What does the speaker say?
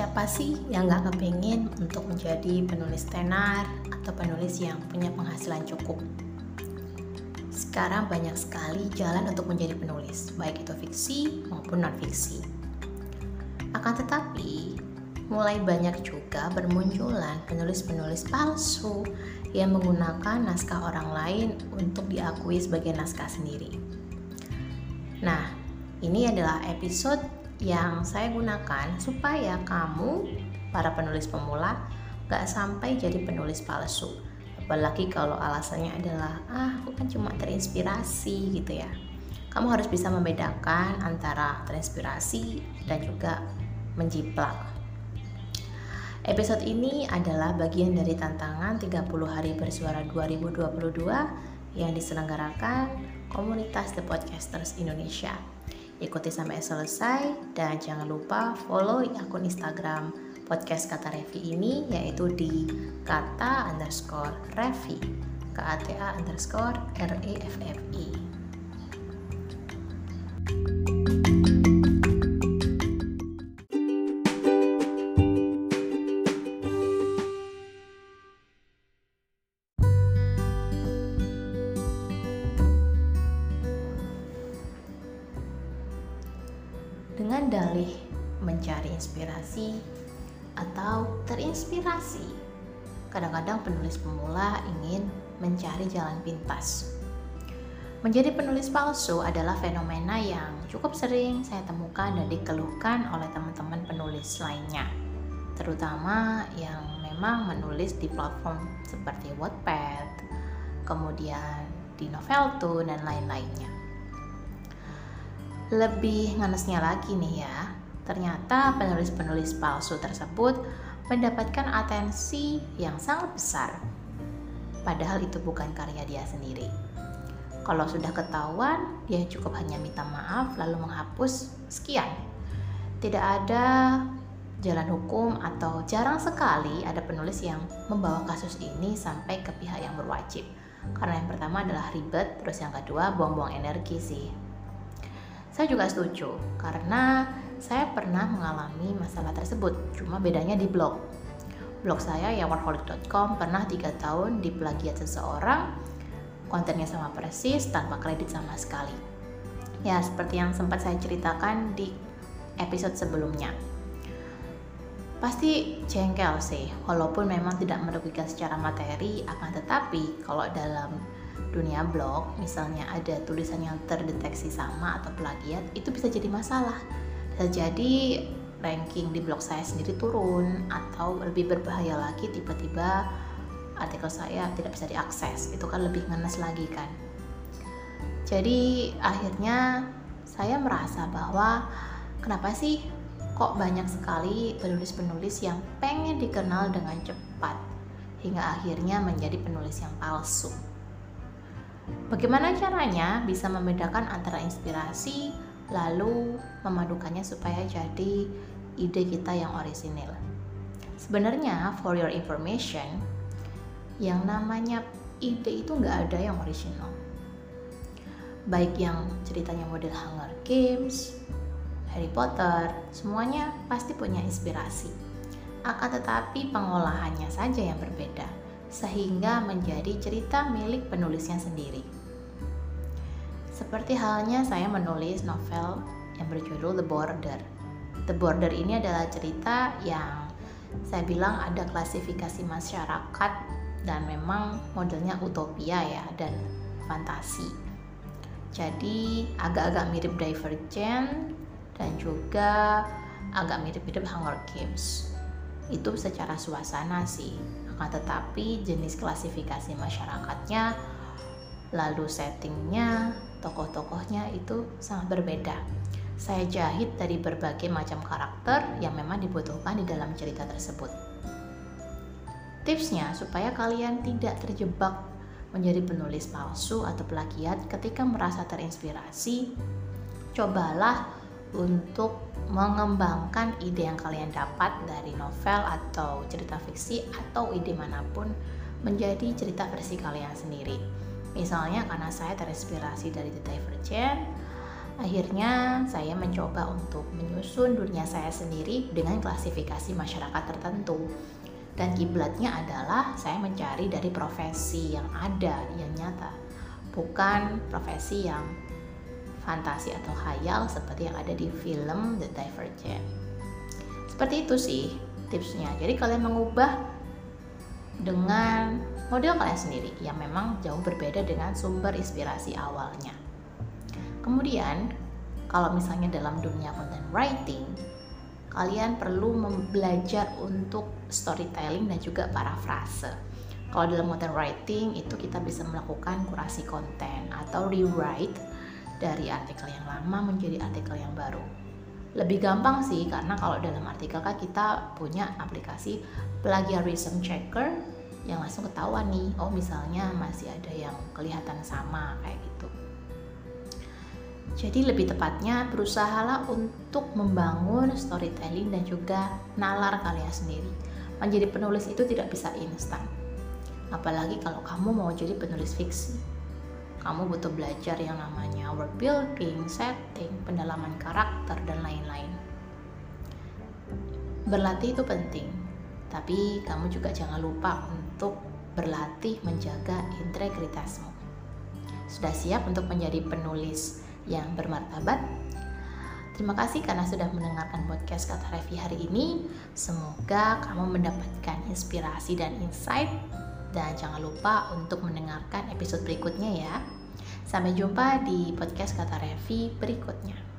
Siapa sih yang gak kepingin untuk menjadi penulis tenar atau penulis yang punya penghasilan cukup? Sekarang banyak sekali jalan untuk menjadi penulis, baik itu fiksi maupun non-fiksi. Akan tetapi, mulai banyak juga bermunculan penulis-penulis palsu yang menggunakan naskah orang lain untuk diakui sebagai naskah sendiri. Nah, ini adalah episode yang saya gunakan supaya kamu para penulis pemula gak sampai jadi penulis palsu. Apalagi kalau alasannya adalah ah aku kan cuma terinspirasi gitu ya. Kamu harus bisa membedakan antara terinspirasi dan juga menjiplak. Episode ini adalah bagian dari tantangan 30 hari bersuara 2022 yang diselenggarakan komunitas The Podcasters Indonesia. Ikuti sampai selesai dan jangan lupa follow akun Instagram podcast kata Revi ini yaitu di kata underscore Revi k a t a underscore r e f f i. dengan dalih mencari inspirasi atau terinspirasi. Kadang-kadang penulis pemula ingin mencari jalan pintas. Menjadi penulis palsu adalah fenomena yang cukup sering saya temukan dan dikeluhkan oleh teman-teman penulis lainnya, terutama yang memang menulis di platform seperti Wattpad, kemudian di Novelto dan lain-lainnya lebih nganesnya lagi nih ya, ternyata penulis-penulis palsu tersebut mendapatkan atensi yang sangat besar. Padahal itu bukan karya dia sendiri. Kalau sudah ketahuan, dia cukup hanya minta maaf lalu menghapus sekian. Tidak ada jalan hukum atau jarang sekali ada penulis yang membawa kasus ini sampai ke pihak yang berwajib. Karena yang pertama adalah ribet, terus yang kedua buang-buang energi sih. Saya juga setuju karena saya pernah mengalami masalah tersebut, cuma bedanya di blog. Blog saya ya workaholic.com pernah tiga tahun diplagiat seseorang, kontennya sama persis tanpa kredit sama sekali. Ya seperti yang sempat saya ceritakan di episode sebelumnya. Pasti jengkel sih, walaupun memang tidak merugikan secara materi, akan tetapi kalau dalam dunia blog misalnya ada tulisan yang terdeteksi sama atau plagiat itu bisa jadi masalah. Bisa jadi ranking di blog saya sendiri turun atau lebih berbahaya lagi tiba-tiba artikel saya tidak bisa diakses. Itu kan lebih ngenes lagi kan. Jadi akhirnya saya merasa bahwa kenapa sih kok banyak sekali penulis-penulis yang pengen dikenal dengan cepat hingga akhirnya menjadi penulis yang palsu. Bagaimana caranya bisa membedakan antara inspirasi lalu memadukannya supaya jadi ide kita yang orisinil? Sebenarnya, for your information, yang namanya ide itu nggak ada yang original. Baik yang ceritanya model Hunger Games, Harry Potter, semuanya pasti punya inspirasi. Akan tetapi pengolahannya saja yang berbeda, sehingga menjadi cerita milik penulisnya sendiri. Seperti halnya saya menulis novel yang berjudul The Border. The Border ini adalah cerita yang saya bilang ada klasifikasi masyarakat dan memang modelnya utopia ya dan fantasi. Jadi agak-agak mirip Divergent dan juga agak mirip-mirip Hunger Games. Itu secara suasana sih. Akan tetapi jenis klasifikasi masyarakatnya lalu settingnya tokoh-tokohnya itu sangat berbeda. Saya jahit dari berbagai macam karakter yang memang dibutuhkan di dalam cerita tersebut. Tipsnya supaya kalian tidak terjebak menjadi penulis palsu atau plagiat ketika merasa terinspirasi, cobalah untuk mengembangkan ide yang kalian dapat dari novel atau cerita fiksi atau ide mana pun menjadi cerita versi kalian sendiri Misalnya karena saya terinspirasi dari The Divergent Akhirnya saya mencoba untuk menyusun dunia saya sendiri dengan klasifikasi masyarakat tertentu. Dan kiblatnya adalah saya mencari dari profesi yang ada, yang nyata. Bukan profesi yang fantasi atau hayal seperti yang ada di film The Divergent. Seperti itu sih tipsnya. Jadi kalian mengubah dengan model kalian sendiri yang memang jauh berbeda dengan sumber inspirasi awalnya. Kemudian, kalau misalnya dalam dunia content writing, kalian perlu belajar untuk storytelling dan juga parafrase. Kalau dalam content writing itu kita bisa melakukan kurasi konten atau rewrite dari artikel yang lama menjadi artikel yang baru. Lebih gampang sih karena kalau dalam artikel kan kita punya aplikasi plagiarism checker yang langsung ketahuan nih, oh misalnya masih ada yang kelihatan sama kayak gitu. Jadi lebih tepatnya berusahalah untuk membangun storytelling dan juga nalar kalian sendiri. Menjadi penulis itu tidak bisa instan. Apalagi kalau kamu mau jadi penulis fiksi. Kamu butuh belajar yang namanya world building, setting, pendalaman karakter, dan lain-lain. Berlatih itu penting, tapi kamu juga jangan lupa untuk berlatih menjaga integritasmu. Sudah siap untuk menjadi penulis yang bermartabat. Terima kasih karena sudah mendengarkan podcast Kata Revi hari ini. Semoga kamu mendapatkan inspirasi dan insight. Dan jangan lupa untuk mendengarkan episode berikutnya ya. Sampai jumpa di podcast kata Revi berikutnya.